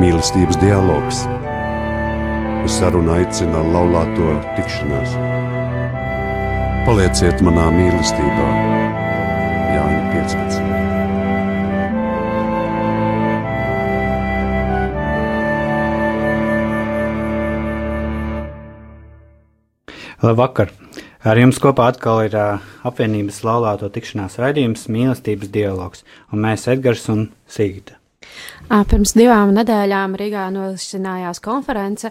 mīlestības dialogs. Uz sarunu aicina laulāto tikšanās. Palieciet manā mīlestībā, Jāņa 15. Labvakar! Ar jums kopā atkal ir uh, apvienības laulāto tikšanās raidījums Mīlestības dialogs, un mēs Edgars un Sigita. Pirms divām nedēļām Rīgā norisinājās konference,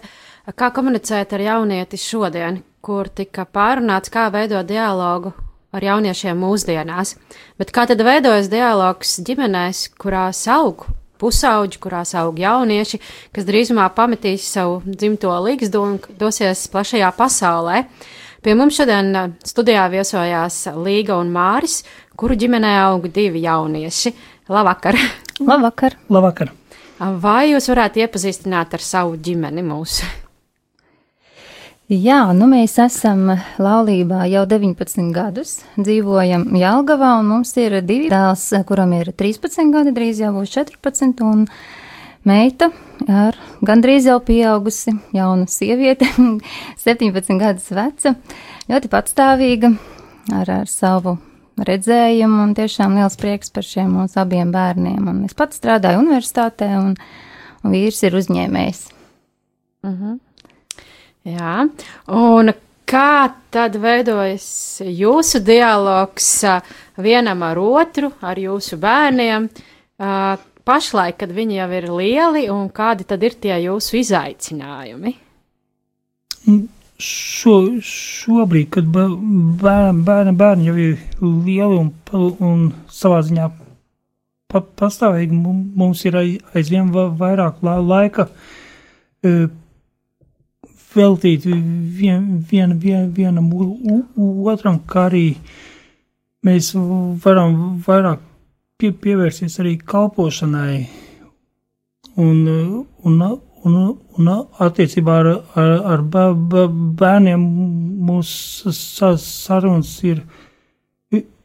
kā komunicēt ar jaunieti šodien, kur tika pārunāts, kā veidot dialogu ar jauniešiem mūsdienās. Bet kā tad veidojas dialogs ģimenēs, kurās aug pusauģi, kurās aug jaunieši, kas drīzumā pametīs savu dzimto līgstu un dosies plašajā pasaulē. Pie mums šodien studijā viesojās Līga un Māris, kuru ģimenē aug divi jaunieši. Labvakar! Labvakar! Labvakar! Vai jūs varētu iepazīstināt ar savu ģimeni mūsu? Jā, nu mēs esam laulībā jau 19 gadus, dzīvojam Jelgavā, un mums ir divi dēls, kuram ir 13 gadi, drīz jau būs 14, un meita ar gandrīz jau pieaugusi jauna sieviete, 17 gadus veca, ļoti patstāvīga, ar, ar savu redzējumu, un tiešām liels prieks par šiem mūsu abiem bērniem. Un es pats strādāju universitātē, un, un vīrs ir uzņēmējs. Uh -huh. Jā, un kā tad veidojas jūsu dialogs vienam ar otru, ar jūsu bērniem, pašlaik, kad viņi jau ir lieli, un kādi tad ir tie jūsu izaicinājumi? Šo, šobrīd, kad bērni, bērni, bērni jau ir lieli un, un savā ziņā pa, pastāvīgi, mums ir aizvien vairāk laika veltīt vien, vien, vien, vienam otram, kā arī mēs varam vairāk pie, pievērsties arī kalpošanai un, un, un, un attiecībā ar, ar, ar bērniem mūsu sarunas ir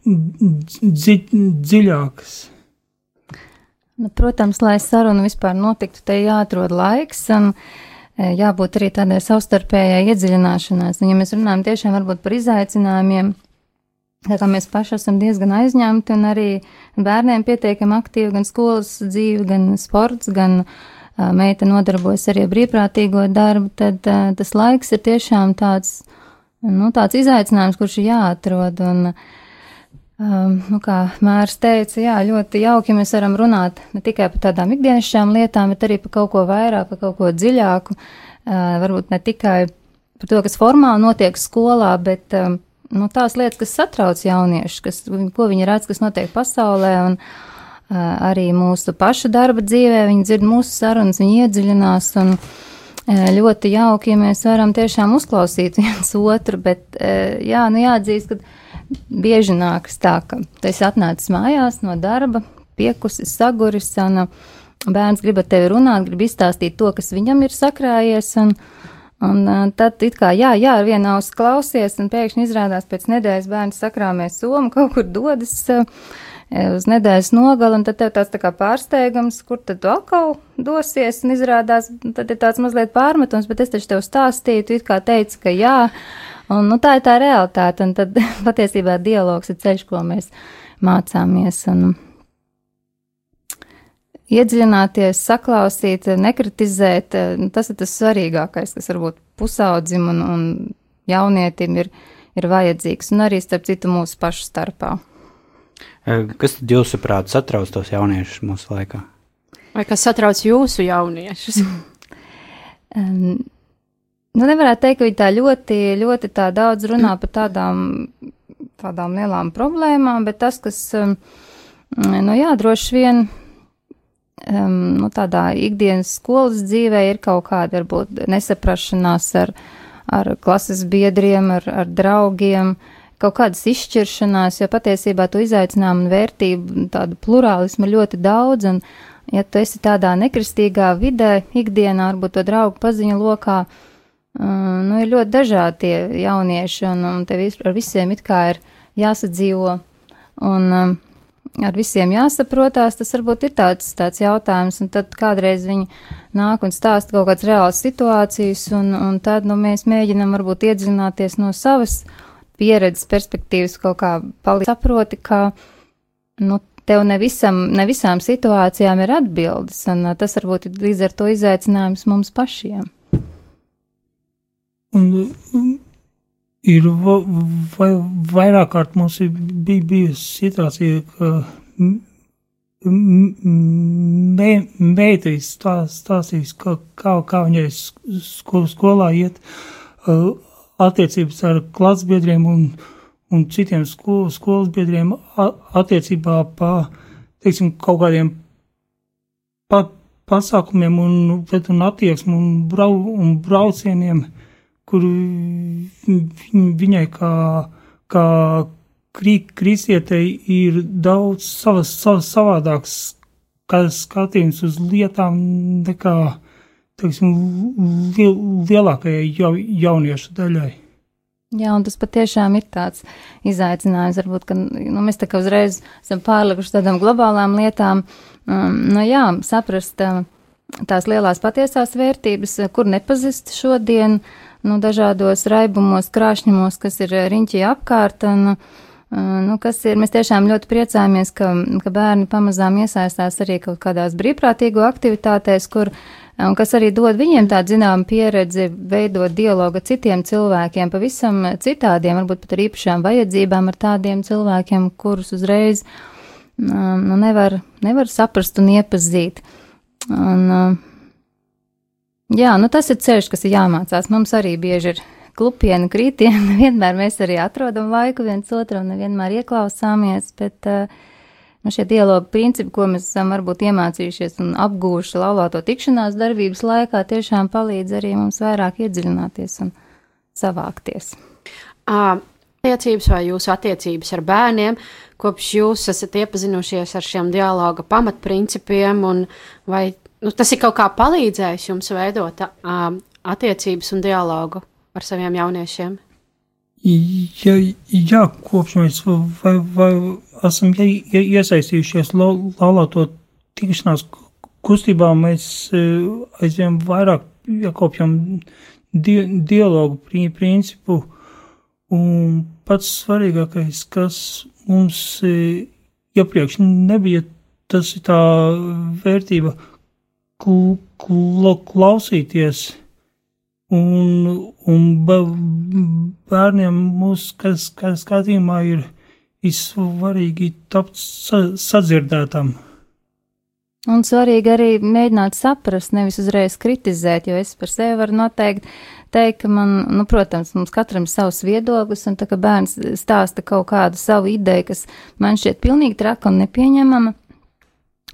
dzi, dziļākas. Nu, protams, lai saruna vispār notiktu, te jāatrod laiks. Un, uh, jābūt arī tādai savstarpējai iedziļināšanās. Un, ja mēs runājam tiešām varbūt par izaicinājumiem, tā kā mēs paši esam diezgan aizņemti un arī bērniem pietiekami aktīvi gan skolas dzīve, gan sports, gan uh, meita nodarbojas arī brīvprātīgo darbu, tad tas laiks ir tiešām tāds, nu, tāds izaicinājums, kurš ir jāatrod. Un, Um, nu, kā Mērs teica, jā, ļoti jauki mēs varam runāt ne tikai par tādām ikdienišķām lietām, bet arī par kaut ko vairāk, par kaut ko dziļāku. Uh, varbūt ne tikai par to, kas formāli notiek skolā, bet um, nu, tās lietas, kas satrauc jauniešus, kas, ko viņi redz, kas notiek pasaulē, un uh, arī mūsu pašu darba dzīvē, viņi dzird mūsu sarunas, viņi iedziļinās. Un, uh, Ļoti jauki, ja mēs varam tiešām uzklausīt viens otru, bet uh, jā, nu jāatzīst, ka bieži nākas tā, ka tu esi atnācis mājās no darba, piekusis, saguris, un bērns grib ar tevi runāt, grib izstāstīt to, kas viņam ir sakrājies, un, un uh, tad it kā, jā, jā, ar vienu ausu klausies, un pēkšņi izrādās pēc nedēļas bērns sakrāmē somu, kaut kur dodas uh, uz nedēļas nogali, un tad tev tāds tā kā pārsteigums, kur tad tu atkal dosies, un izrādās, tad ir tāds mazliet pārmetums, bet es taču tev stāstīju, tu it kā teici, ka jā, Un, nu, tā ir tā realitāte, un tad patiesībā dialogs ir ceļš, ko mēs mācāmies. Un, iedziļināties, saklausīt, nekritizēt, nu, tas ir tas svarīgākais, kas varbūt pusaudzim un, un jaunietim ir, ir vajadzīgs, un arī starp citu mūsu pašu starpā. Kas tad jūsuprāt satrauc tos jauniešus mūsu laikā? Vai kas satrauc jūsu jauniešus? um, Nu, nevarētu teikt, ka viņi tā ļoti, ļoti tā daudz runā par tādām, tādām lielām problēmām, bet tas, kas, um, nu jā, droši vien, um, nu, tādā ikdienas skolas dzīvē ir kaut kāda, varbūt, nesaprašanās ar, ar klases biedriem, ar, ar draugiem, kaut kādas izšķiršanās, jo patiesībā to izaicinājumu un vērtību, tādu plurālismu ļoti daudz, un, ja tu esi tādā nekristīgā vidē, ikdienā, varbūt to draugu paziņu lokā, Uh, nu, ir ļoti dažādi tie jaunieši, un, un tev ar visiem it kā ir jāsadzīvo. Un, um, ar visiem jāsaprotās, tas varbūt ir tāds, tāds jautājums, un tad kādreiz viņi nāk un stāsta kaut kādas reālas situācijas, un, un tad, nu, mēs mēģinam varbūt iedzināties no savas pieredzes perspektīvas kaut kā palīdz saproti, ka, nu, tev ne, visam, ne visām situācijām ir atbildes, un tas varbūt ir līdz ar to izaicinājums mums pašiem. Un, ir va, va, vairāk kārt mums ir bij, bijusi situācija, ka me, meiteris stāstīs, ka, kā, kā viņai skol, skolā iet uh, attiecības ar klasbiedriem un, un citiem skol, skolas biedriem attiecībā pa, teiksim, kaut kādiem pa, pasākumiem un, un attieksmi un, brau, un braucieniem kur viņai kā, kā kristietei ir daudz savas, savas savādāks skatījums uz lietām nekā, teiksim, liel, lielākajai jau, jauniešu daļai. Jā, un tas patiešām ir tāds izaicinājums. Varbūt, ka nu, mēs tā kā uzreiz esam pārlikuši tādām globālām lietām. Um, nu, jā, saprast uh, tās lielās patiesās vērtības, kur nepazist šodien, uh, nu, dažādos raibumos, krāšņumos, kas ir riņķī apkārt. Un, eh, nu, kas ir, mēs tiešām ļoti priecājamies, ka, ka bērni pamazām iesaistās arī kaut kādās brīvprātīgo aktivitātēs, kur, un kas arī dod viņiem tādu zināmu pieredzi, veidot dialogu ar citiem cilvēkiem, pavisam citādiem, varbūt pat ar īpašām vajadzībām, ar tādiem cilvēkiem, kurus uzreiz nu, nevar, nevar saprast un iepazīt. Un, Jā, nu tas ir ceļš, kas ir jāmācās. Mums arī bieži ir klupieni, krītieni. Vienmēr mēs arī atrodam laiku viens otram, nevienmēr ieklausāmies, bet uh, nu, šie dialogu principi, ko mēs esam varbūt iemācījušies un apgūši laulāto tikšanās darbības laikā, tiešām palīdz arī mums vairāk iedziļināties un savākties. À, attiecības vai jūsu attiecības ar bērniem, kopš jūs esat iepazinušies ar šiem dialoga pamatprincipiem, un vai nu, tas ir kaut kā palīdzējis jums veidot uh, attiecības un dialogu ar saviem jauniešiem? Ja, jā, kopš mēs vai, vai esam iesaistījušies laulāto tikšanās kustībā, mēs aizvien vairāk iekopjam di dialogu principu. Un pats svarīgākais, kas mums iepriekš nebija, tas ir tā vērtība, kl, kl, klausīties. Un, un bērniem mūsu skatījumā ir, ir svarīgi tapt sa, sadzirdētam. Un svarīgi arī mēģināt saprast, nevis uzreiz kritizēt, jo es par sevi varu noteikti teikt, ka man, nu, protams, mums katram ir savs viedoklis, un tā kā bērns stāsta kaut kādu savu ideju, kas man šķiet pilnīgi traka un nepieņemama,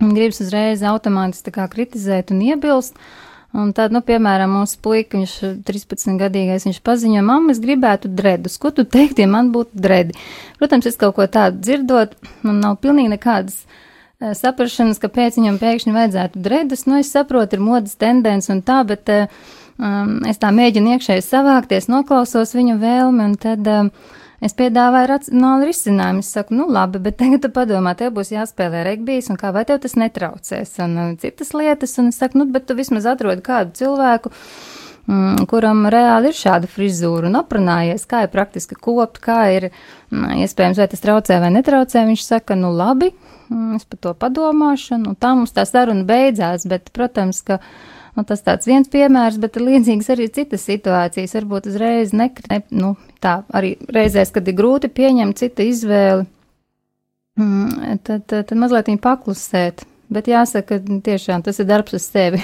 Un gribas uzreiz automātiski kritizēt un iebilst. Un tad, nu, piemēram, mūsu puika, viņš 13 gadīgais, viņš paziņoja, mamma, es gribētu dredus. Ko tu teikti, ja man būtu dredi? Protams, es kaut ko tādu dzirdot, man nav pilnīgi nekādas uh, saprašanas, kāpēc viņam pēkšņi vajadzētu dredus. Nu, es saprotu, ir modas tendence un tā, bet uh, um, es tā mēģinu iekšēji savākties, noklausos viņu vēlmi un tad. Uh, Es piedāvāju racionālu risinājumu. Es saku, nu labi, bet tagad tu padomā, tev būs jāspēlē regbijs, un kā vai tev tas netraucēs, un uh, citas lietas, un es saku, nu, bet tu vismaz atrodi kādu cilvēku, mm, kuram reāli ir šāda frizūra, un aprunājies, kā ir praktiski kopt, kā ir, mm, iespējams, vai tas traucē vai netraucē. Viņš saka, nu labi, mm, es par to padomāšu, un tā mums tā saruna beidzās, bet, protams, ka Un tas tāds viens piemērs, bet ir līdzīgs arī citas situācijas. Varbūt uzreiz nekrit, nu, tā arī reizēs, kad ir grūti pieņemt citu izvēli, mm, tad, tad, tad mazliet viņa paklusēt. Bet jāsaka, ka tiešām tas ir darbs uz sevi.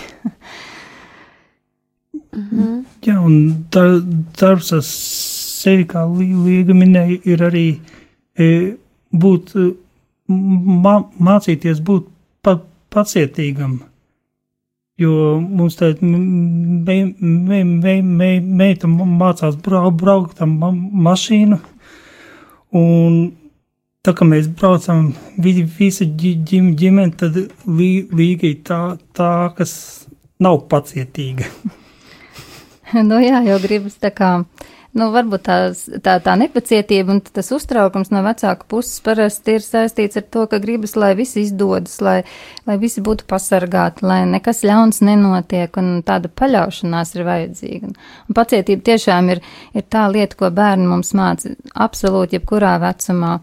mhm. Jā, un dar, darbs uz sevi, kā Līga minēja, ir arī e, būt, mā, mācīties būt pa, pacietīgam. Jo mums tā me, me, me, me, meita mācās brau, braukt ar ma mašīnu, un tā kā mēs braucam visi ģim, ģimeni, tad lī, līgai tā, tā, kas nav pacietīga. nu jā, jau gribas tā kā nu, varbūt tā, tā, tā nepacietība un tas uztraukums no vecāka puses parasti ir saistīts ar to, ka gribas, lai viss izdodas, lai, lai visi būtu pasargāti, lai nekas ļauns nenotiek, un tāda paļaušanās ir vajadzīga. Un, pacietība tiešām ir, ir tā lieta, ko bērni mums māca absolūti jebkurā vecumā.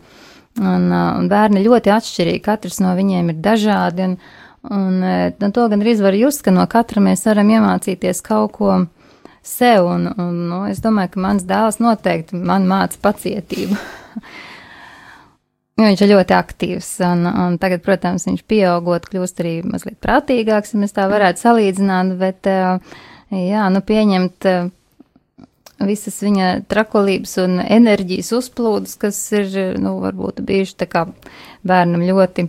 Un, un bērni ļoti atšķirīgi, katrs no viņiem ir dažādi, un, un, un to gan arī var just, ka no katra mēs varam iemācīties kaut ko sev, un, un nu, es domāju, ka mans dēls noteikti man māca pacietību. Viņš ir ļoti aktīvs, un, un tagad, protams, viņš pieaugot, kļūst arī mazliet prātīgāks, ja mēs tā varētu salīdzināt, bet, jā, nu, pieņemt visas viņa trakolības un enerģijas uzplūdes, kas ir, nu, varbūt bijuši tā kā bērnam ļoti,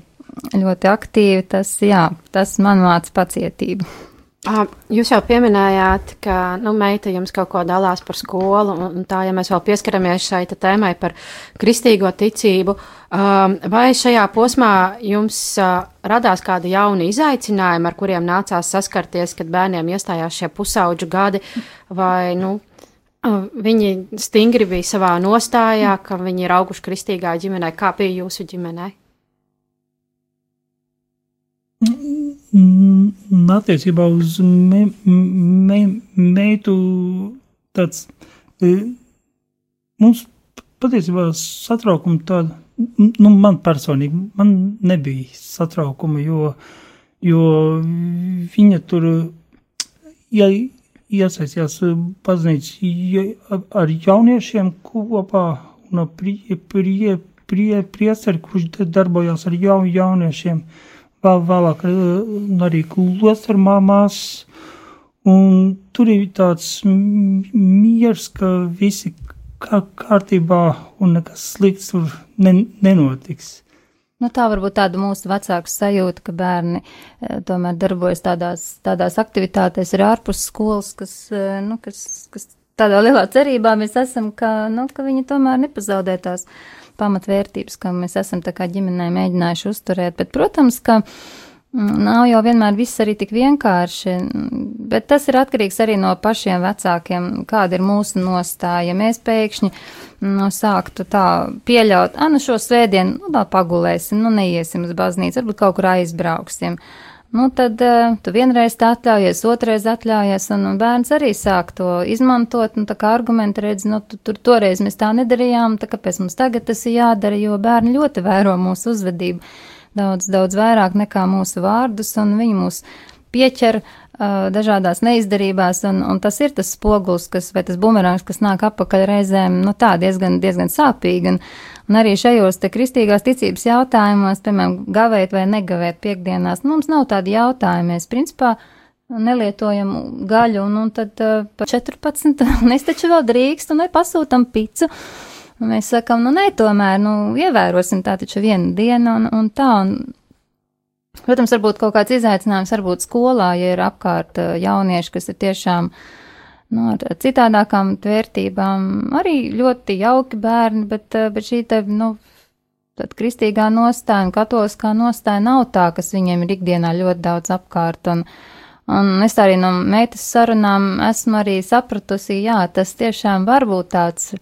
ļoti aktīvi, tas, jā, tas man māca pacietību. Jūs jau pieminējāt, ka nu, meita jums kaut ko dalās par skolu, un tā, ja mēs vēl pieskaramies šai tēmai par kristīgo ticību, vai šajā posmā jums radās kādi jauni izaicinājumi, ar kuriem nācās saskarties, kad bērniem iestājās šie pusauģu gadi, vai nu, viņi stingri bija savā nostājā, ka viņi ir auguši kristīgā ģimenē, kā bija jūsu ģimenei? Attiecībā uz me, me, meitu tāds, e, mums patiesībā satraukuma tāda, nu man personīgi, man nebija satraukuma, jo, jo viņa tur, ja iesaistījās baznīcas ja, ar jauniešiem kopā un prie, prie, prie, prieceri, kurš darbojās ar jaun, jauniešiem, uh, vēlāk arī klostra mamās, un tur ir tāds miers, ka visi kā kārtībā un nekas slikts tur ne, nenotiks. Nu, tā varbūt tāda mūsu vecāku sajūta, ka bērni e, tomēr darbojas tādās, tādās aktivitātēs arī ārpus skolas, kas, e, nu, kas, kas tādā lielā cerībā mēs esam, ka, nu, ka viņi tomēr nepazaudē tās pamatvērtības, ka mēs esam tā kā ģimenē mēģinājuši uzturēt. Bet, protams, ka mm, nav jau vienmēr viss arī tik vienkārši, bet tas ir atkarīgs arī no pašiem vecākiem, kāda ir mūsu nostāja. Ja mēs pēkšņi nu, sāktu tā pieļaut, ah, nu šo svētdienu, nu, tā pagulēsim, nu, neiesim uz baznīcu, varbūt kaut kur aizbrauksim. Nu, tad uh, tu vienreiz tā atļaujies, otrreiz atļaujies, un, un bērns arī sāk to izmantot, nu, tā kā argumentu redz, nu, tu, tur toreiz mēs tā nedarījām, tā kāpēc mums tagad tas ir jādara, jo bērni ļoti vēro mūsu uzvedību. Daudz, daudz vairāk nekā mūsu vārdus, un viņi mūs pieķer uh, dažādās neizdarībās, un, un tas ir tas spogulis, kas, vai tas bumerāns, kas nāk apakaļ reizēm, nu, tā diezgan, diezgan sāpīgi, un, Un arī šajos te kristīgās ticības jautājumos, piemēram, gavēt vai negavēt piekdienās, nu, mums nav tādi jautājumi. Mēs, principā, nelietojam gaļu, un, un tad uh, pa 14, un es taču vēl drīkstu, un pasūtam picu. Un mēs sakam, nu, nē, tomēr, nu, ievērosim tā taču vienu dienu, un, un tā, un, protams, varbūt kaut kāds izaicinājums, varbūt skolā, ja ir apkārt jaunieši, kas ir tiešām, uh, nu, ar citādākām vērtībām. Arī ļoti jauki bērni, bet, eh, bet šī te, nu, tad kristīgā nostāja un katoliskā nostāja nav tā, kas viņiem ir ikdienā ļoti daudz apkārt. Un, un es arī no meitas sarunām esmu arī sapratusi, jā, tas tiešām var būt tāds,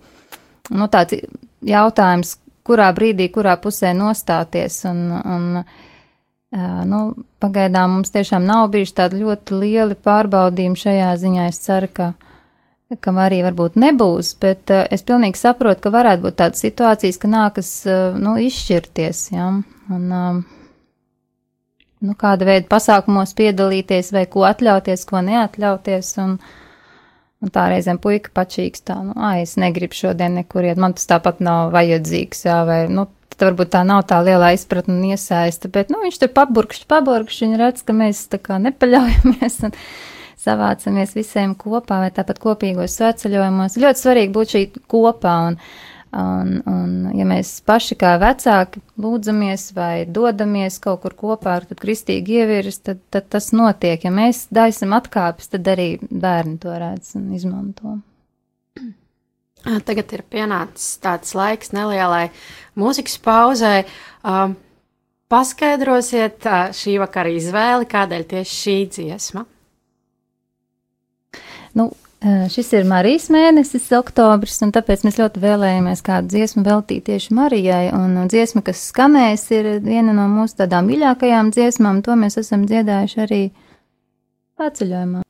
nu, tāds jautājums, kurā brīdī, kurā pusē nostāties. Un, un, Nu, pagaidām mums tiešām nav bijuši tādi ļoti lieli pārbaudījumi šajā ziņā. Es ceru, ka, ka arī varbūt nebūs, bet es pilnīgi saprotu, ka varētu būt tādas situācijas, ka nākas nu, izšķirties. Ja? Un, nu, kāda veida pasākumos piedalīties, vai ko atļauties, ko neatļauties. Un, un tā reizēm puika pačīgs tā, nu, ai, es negribu šodien nekur iet, man tas tāpat nav vajadzīgs, jā, vai, nu, tad varbūt tā nav tā lielā izpratne un iesaista, bet, nu, viņš tur paburkšķi, paburkšķi, viņi redz, ka mēs tā kā nepaļaujamies un savācamies visiem kopā vai tāpat kopīgos sveceļojumos. Ļoti svarīgi būt šī kopā un, un, un ja mēs paši kā vecāki lūdzamies vai dodamies kaut kur kopā ar tad kristīgi ievirs, tad, tad tas notiek. Ja mēs daisam atkāpes, tad arī bērni to redz un izmanto. Tagad ir pienācis tāds laiks nelielai mūzikas pauzē. Um, paskaidrosiet uh, šī vakara izvēli, kādēļ tieši šī dziesma? Nu, Uh, šis ir Marijas mēnesis, oktobris, un tāpēc mēs ļoti vēlējāmies kādu dziesmu veltīt tieši Marijai. Un dziesma, kas skanēs, ir viena no mūsu tādām mīļākajām dziesmām. To mēs esam dziedājuši arī paceļojumā.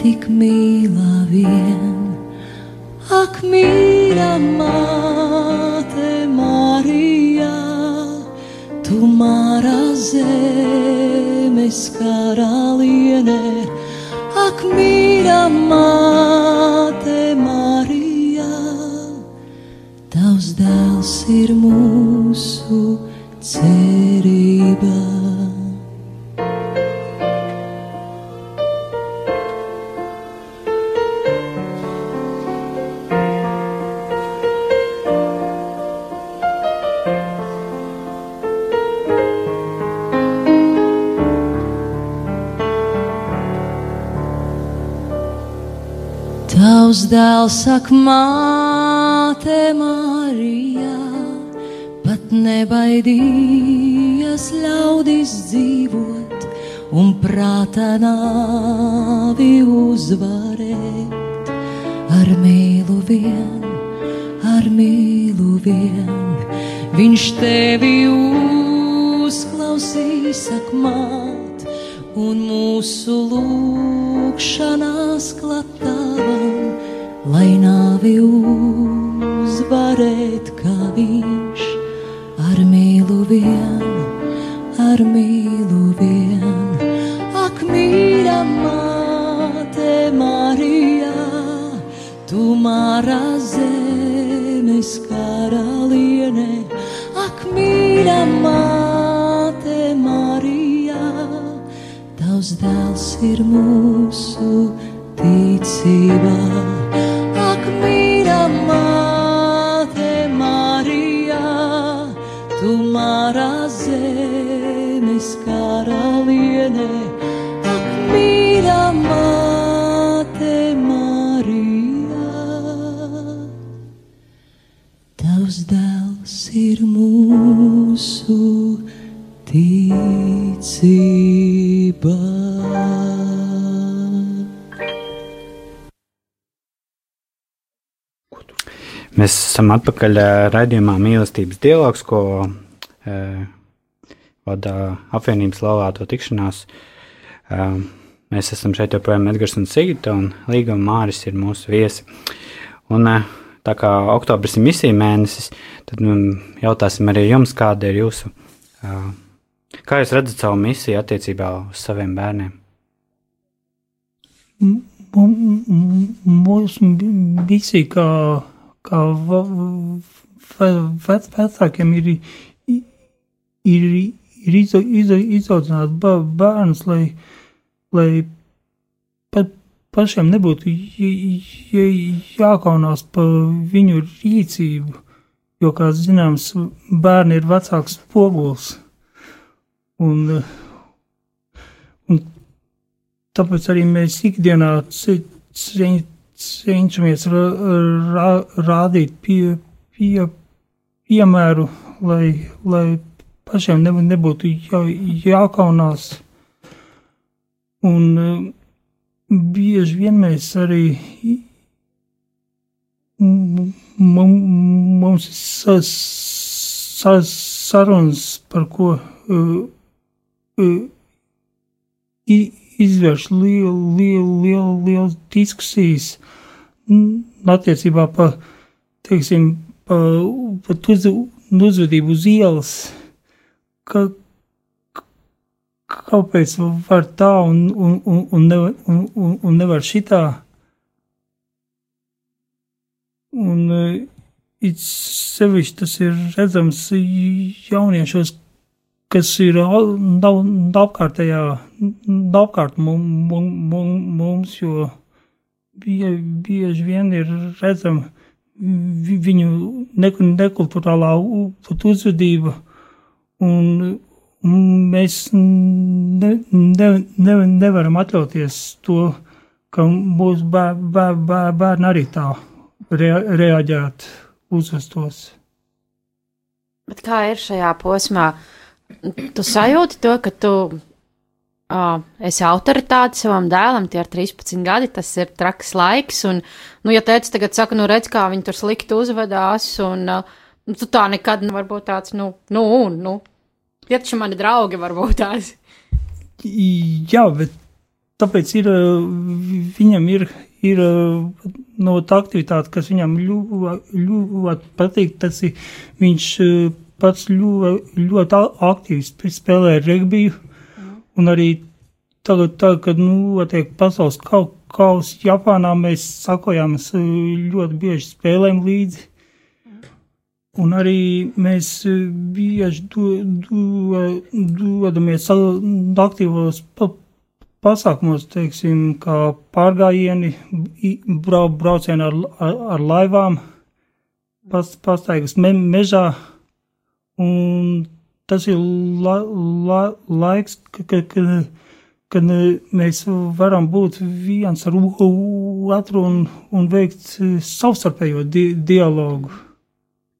Tik mīla vien, ak mīļa māte Marija, tu mara zemes karaliene, ak mīļa māte Marija Tavs dēls ir mūsu Dēls saka, māte Marija, pat nebaidījies ļaudis dzīvot un prātā nāvi uzvarēt. Ar mīlu vien, ar mīlu vien, viņš tevi uzklausīs, sak māt, un mūsu lūkšanās klatāvam lai nāvi uzvarēt kā viņš ar mīlu vien, ar mīlu vien. Ak, mīļa māte Marija, tu mārā zemes karaliene, ak, mīļa māte Marija, tavs dēls ir mūsu ticībā. Mārā zemes karaliene. Ak, mīļa māte Marija, tavs dēls ir mūsu ticībā. Mēs esam atpakaļ uh, raidījumā mīlestības dialogs, ko vada apvienības laulāto tikšanās. Uh, mēs esam šeit joprojām Edgars un Sigita, un Līga un Māris ir mūsu viesi. Un, uh, tā kā oktobris ir misija mēnesis, tad um, jautāsim arī jums, kāda ir jūsu, kā jūs redzat savu misiju attiecībā uz saviem bērniem? Mūsu misija, kā, kā vecākiem, ir, ir, ir iza, iza, izaudzināt bērnus, lai, lai pa, pašiem nebūtu jākaunās par viņu rīcību, jo, kā zināms, bērni ir vecāks spogulis. Un, un tāpēc arī mēs ikdienā ce- ce- cenšamies ra, ra, rādīt pie, pie, piemēru, lai, lai pašiem nebūtu, jā, jākaunās. Un eh, bieži vien mēs arī mums ir sa, sa, sarunas, par ko, uh, i- izvērš lielu, lielu, lielu, lielu diskusijas attiecībā par, teiksim, par, par uz, uzvedību uz ielas, ka, kāpēc var tā un, un, un, un, nevar, un, un, un nevar šitā. Un uh, it sevišķi tas ir redzams jauniešos, kas ir apkārtējā, apkārt mum, mum, mum, mums, jo bie, bieži vien ir redzama vi- viņu ne, nekulturālā uzvedība, un, un mēs ne, ne, ne, nevaram atļauties to, ka mūsu bēr, bēr, bēr, bērni arī tā rea, reaģētu, uzvestos. Bet kā ir šajā posmā? Tu sajūti to, ka tu uh, esi autoritāte savam dēlam, tie ir 13 gadi, tas ir traks laiks. Un, nu, ja teica, tagad saka, nu, redz, kā viņi tur slikti uzvedās, un uh, nu, tu tā nekad nevar būt tāds, nu, nu, un, nu, tie taču mani draugi varbūt tās. Jā, bet tāpēc ir, viņam ir, ir no tā aktivitāte, kas viņam ļoti, ļoti patīk, tas ir viņš uh, pats ļoti, ļoti aktīvi sp- spēlē regbiju, un arī tagad, tagad kad, nu, tiek pasaules kau- kausa Japānā, mēs sakojāmies uh, ļoti bieži spēlēm līdzi. Un arī mēs bieži do, do, dodamies aktīvos pa, pasākumos, teiksim, kā pārgājieni, brau, braucieni ar, ar, ar laivām, pas, pastaigas me, mežā. Un tas ir la, la, laiks, ka- ka- kad, kad eh, mēs varam būt viens ar otru un, un veikt savstarpējo di, dialogu.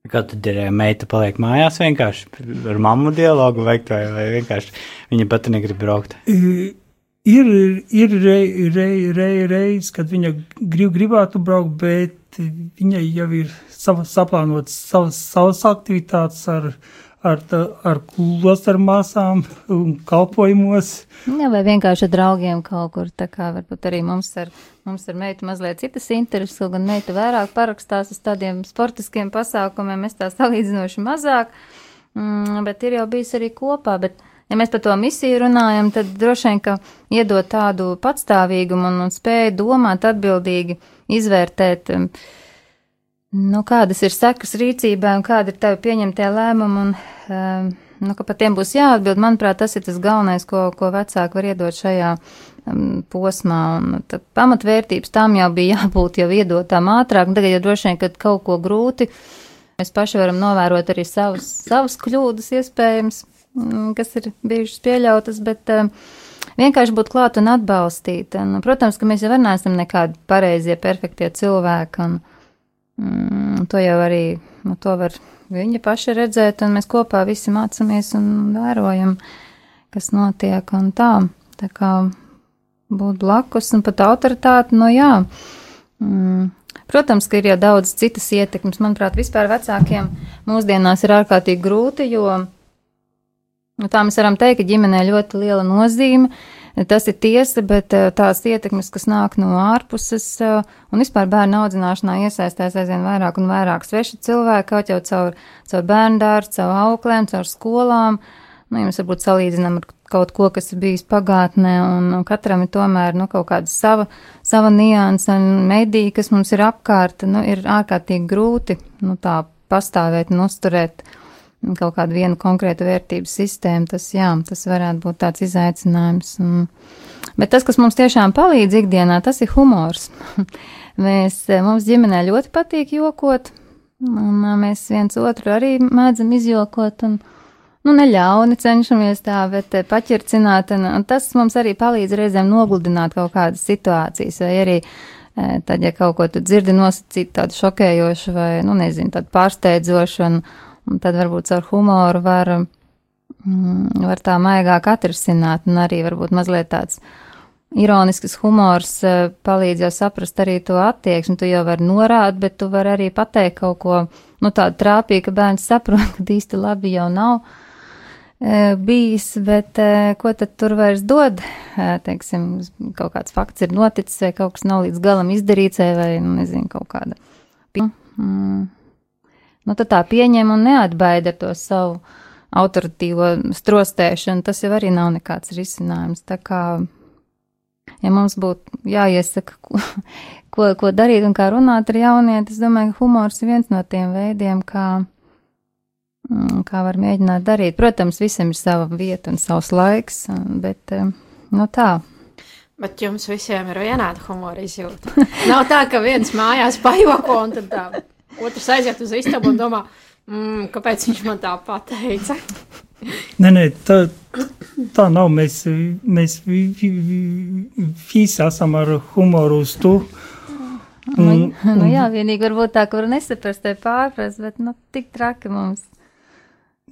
Kā tad ir ja meita paliek mājās vienkārši ar mammu dialogu veikt, vai, vai vienkārši viņa pati negrib braukt? I- Ir, ir reizes, rei, rei, reiz, kad viņa grib, gribētu braukt, bet viņai jau ir sava, saplānotas savas, savas aktivitātes ar, ar, ar klosteru māsām un kalpojumos. Jā, vai vienkārši ar draugiem kaut kur. Tā kā varbūt arī mums ar, mums ar meitu mazliet citas intereses, kaut gan meita vairāk parakstās uz tādiem sportiskiem pasākumiem, es tā salīdzinoši mazāk, mm, bet ir jau bijis arī kopā. Bet, ja mēs par to misiju runājam, tad droši vien, ka iedot tādu patstāvīgumu un, un spēju domāt atbildīgi, izvērtēt. um, Nu, kādas ir sekas rīcībai un kāda ir tev pieņemtie lēmumi, un um, nu, ka par tiem būs jāatbild, manuprāt, tas ir tas galvenais, ko, ko vecāki var iedot šajā um, posmā. Un, tad pamatvērtības tam jau bija jābūt jau iedotām ātrāk, un tagad jau droši vien, kad kaut ko grūti, mēs paši varam novērot arī savus, savus kļūdas iespējams, mm, kas ir bijušas pieļautas, bet um, vienkārši būt klāt un atbalstīt. Un, protams, ka mēs jau neesam nekādi pareizie, perfektie cilvēki, un mm, to jau arī, nu, to var viņa paša redzēt, un mēs kopā visi mācāmies un vērojam, kas notiek, un tā, tā kā būt blakus un pat autoritāti, no jā. Mm. Protams, ka ir jau daudz citas ietekmes. Manuprāt, vispār vecākiem mūsdienās ir ārkārtīgi grūti, jo nu, tā mēs varam teikt, ka ģimenē ļoti liela nozīme. Tas ir tiesa, bet eh, tās ietekmes, kas nāk no ārpuses, eh, un vispār bērnu audzināšanā iesaistās aizvien vairāk un vairāk sveši cilvēki, kaut jau caur, caur bērnu dārstu, caur auklēm, caur skolām. Nu, ja mēs varbūt salīdzinām ar kaut ko, kas ir bijis pagātnē, un, katram ir tomēr nu, kaut kāda sava, sava nianse un medija, kas mums ir apkārt, nu, ir ārkārtīgi grūti nu, tā pastāvēt un uzturēt kaut kādu vienu konkrētu vērtību sistēmu. Tas, jā, tas varētu būt tāds izaicinājums. Un, bet tas, kas mums tiešām palīdz ikdienā, tas ir humors. mēs, mums ģimenē ļoti patīk jokot, un mēs viens otru arī mēdzam izjokot. Un, nu, neļauni cenšamies tā, bet eh, paķircināt, un, un tas mums arī palīdz reizēm nogludināt kaut kādas situācijas, vai arī eh, tad, ja kaut ko tu dzirdi nosacīt tādu šokējošu vai, nu, nezinu, tādu pārsteidzošu, un, un tad varbūt ar humoru var, mm, var tā maigāk atrisināt, un arī varbūt mazliet tāds ironisks humors eh, palīdz jau saprast arī to attieksmi, tu jau vari norādīt, bet tu vari arī pateikt kaut ko, nu, tādu trāpīgu, ka bērns saprot, ka īsti labi jau nav. e, bijis, bet e, ko tad tur vairs dod? Teiksim, kaut kāds fakts ir noticis, vai kaut kas nav līdz galam izdarīts, vai, nu, nezinu, kaut kāda. Mm. Nu, tad tā pieņem un neatbaida to savu autoritīvo strostēšanu. Tas jau arī nav nekāds risinājums. Tā kā, ja mums būtu jāiesaka, ko, ko, ko darīt un kā runāt ar jaunieti, es domāju, ka humors ir viens no tiem veidiem, kā Mm, kā var mēģināt darīt. Protams, visam ir sava vieta un savs laiks, bet nu tā. Bet jums visiem ir vienāda humora izjūta. Nav tā, ka viens mājās pajoko un tad tā, otrs aiziet uz istabu un domā, mm, kāpēc viņš man tā pateica. Nē, nē, tā, tā nav. Mēs, mēs visi esam ar humoru uz to. Un, nu, nu jā, vienīgi varbūt tā, kur nesaprast, te pārprast, bet nu tik traki mums.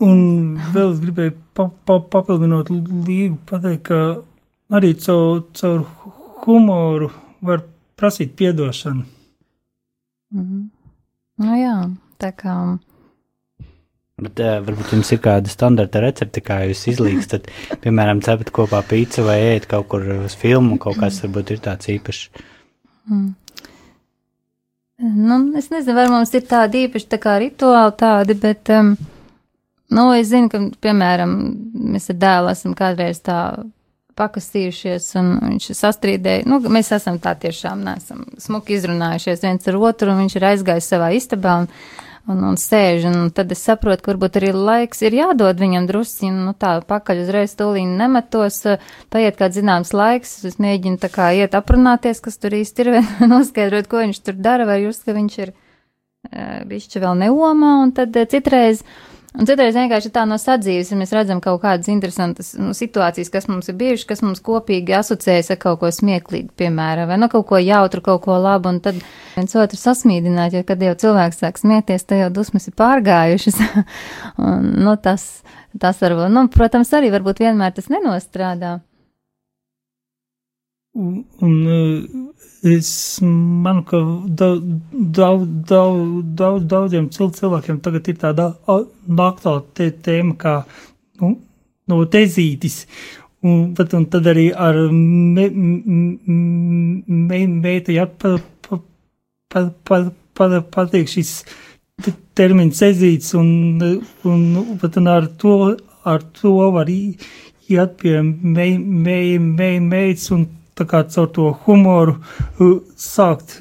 Un vēl es gribēju pa, pa, papildinot līgu, pateikt, ka arī caur, caur humoru var prasīt piedošanu. Mm -hmm. Nu jā, tā kā. Bet, uh, varbūt jums ir kāda standarta recepte, kā jūs izlīgstat, piemēram, cepat kopā pīci vai ēst kaut kur uz filmu, kaut kas varbūt ir tāds īpašs. Mm. Nu, es nezinu, vai mums ir tādi īpaši tā kā rituāli tādi, bet um, Nu, es zinu, ka, piemēram, mēs ar dēlu esam kādreiz tā pakastījušies, un viņš sastrīdēja. Nu, mēs esam tā tiešām, nesam smuki izrunājušies viens ar otru, un viņš ir aizgājis savā istabā un, un, un sēž, un tad es saprotu, ka varbūt arī laiks ir jādod viņam drusciņi, nu tā, pakaļ uzreiz tūlīni nemetos, paiet kāds zināms laiks, es mēģinu tā kā iet aprunāties, kas tur īsti ir, noskaidrot, ko viņš tur dara, vai just, ka viņš ir bišķi vēl neomā, un tad citreiz. Uh, Un citreiz vienkārši tā no sadzīves, ja mēs redzam kaut kādas interesantas nu, situācijas, kas mums ir bijušas, kas mums kopīgi asociējas ar kaut ko smieklīgu, piemēram, vai no nu, kaut ko jautru, kaut ko labu, un tad viens otru sasmīdināt, jo kad jau cilvēks sāk smieties, tad jau dusmas ir pārgājušas. un, nu, tas, tas varbūt, nu, protams, arī varbūt vienmēr tas nenostrādā. Un, un Es manu, ka daudz, daudz, daudz, daudz, daudziem cilvēkiem tagad ir tāda aktuāla tēma kā nu, no tezītis. Un, bet, un tad arī ar me, me, meitu jāpa, pa, pa, pa, pa, patīk šis termins ezīts, un, un, bet, un ar to, ar to var iet pie me, me, me, meitas un tā kā caur to humoru sākt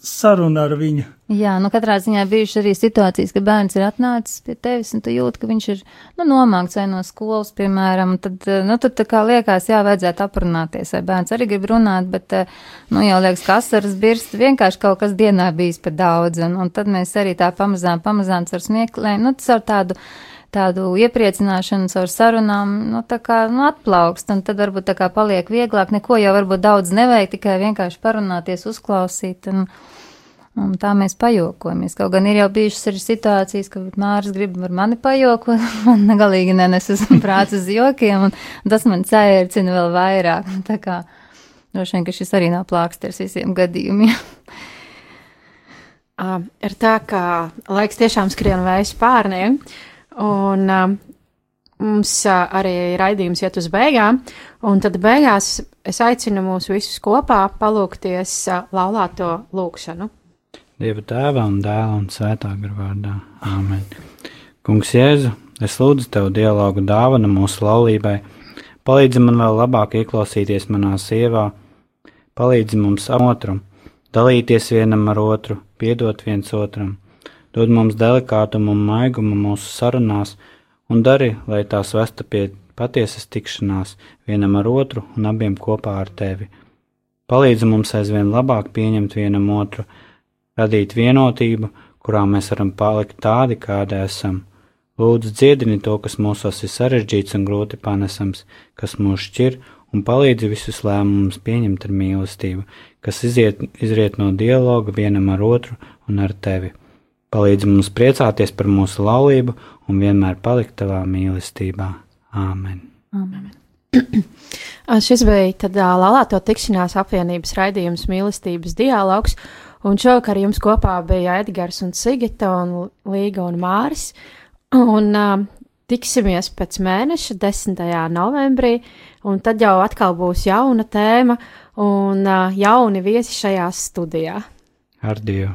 sarunu ar viņu. Jā, nu katrā ziņā bijuši arī situācijas, ka bērns ir atnācis pie tevis un tu jūti, ka viņš ir, nu, nomākts vai no skolas, piemēram, tad, nu, tad tā kā liekas, jā, vajadzētu aprunāties, vai bērns arī grib runāt, bet, nu, jau liekas, ka asaras birst, vienkārši kaut kas dienā bijis pa daudz, un, un tad mēs arī tā pamazām, pamazām ar smieklēm, nu, ar tādu tādu iepriecināšanu caur sarunām, nu, tā kā, nu, atplaukst, un tad varbūt tā kā paliek vieglāk, neko jau varbūt daudz nevajag, tikai vienkārši parunāties, uzklausīt, un, un tā mēs pajokojamies. Kaut gan ir jau bijušas arī situācijas, ka Māris grib ar mani pajokot, man galīgi nenes uz prāts uz jokiem, un tas man cēlcina vēl vairāk, tā kā, droši vien, ka šis arī nav plāksters visiem gadījumiem. Ir tā, ka laiks tiešām skrien vējs pārniem. Uh, Un uh, mums uh, arī raidījums iet uz beigām, un tad beigās es aicinu mūs visus kopā palūkties uh, laulāto lūkšanu. Dieva tēva un dēla un svētā gara vārdā. Āmen. Kungs Jēzu, es lūdzu tev dialogu dāvana mūsu laulībai. Palīdzi man vēl labāk ieklausīties manā sievā, palīdzi mums otram, dalīties vienam ar otru, piedot viens otram dod mums delikātumu un maigumu mūsu sarunās, un dari, lai tās vesta pie patiesas tikšanās vienam ar otru un abiem kopā ar tevi. Palīdzi mums aizvien labāk pieņemt vienam otru, radīt vienotību, kurā mēs varam palikt tādi, kādi esam. Lūdzu, dziedini to, kas mūsos ir sarežģīts un grūti panesams, kas mūs šķir, un palīdzi visus lēmumus pieņemt ar mīlestību, kas iziet, izriet no dialoga vienam ar otru un ar tevi. Palīdzi mums priecāties par mūsu laulību un vienmēr palikt tavā mīlestībā. Āmen! Amen. Šis bija tad Lalāto tikšanās apvienības raidījums mīlestības dialogs, un šovakar jums kopā bija Edgars un Sigita un Līga un Māris. Un tiksimies pēc mēneša, 10. novembrī, un tad jau atkal būs jauna tēma un uh, jauni viesi šajā studijā. Ar Dievu!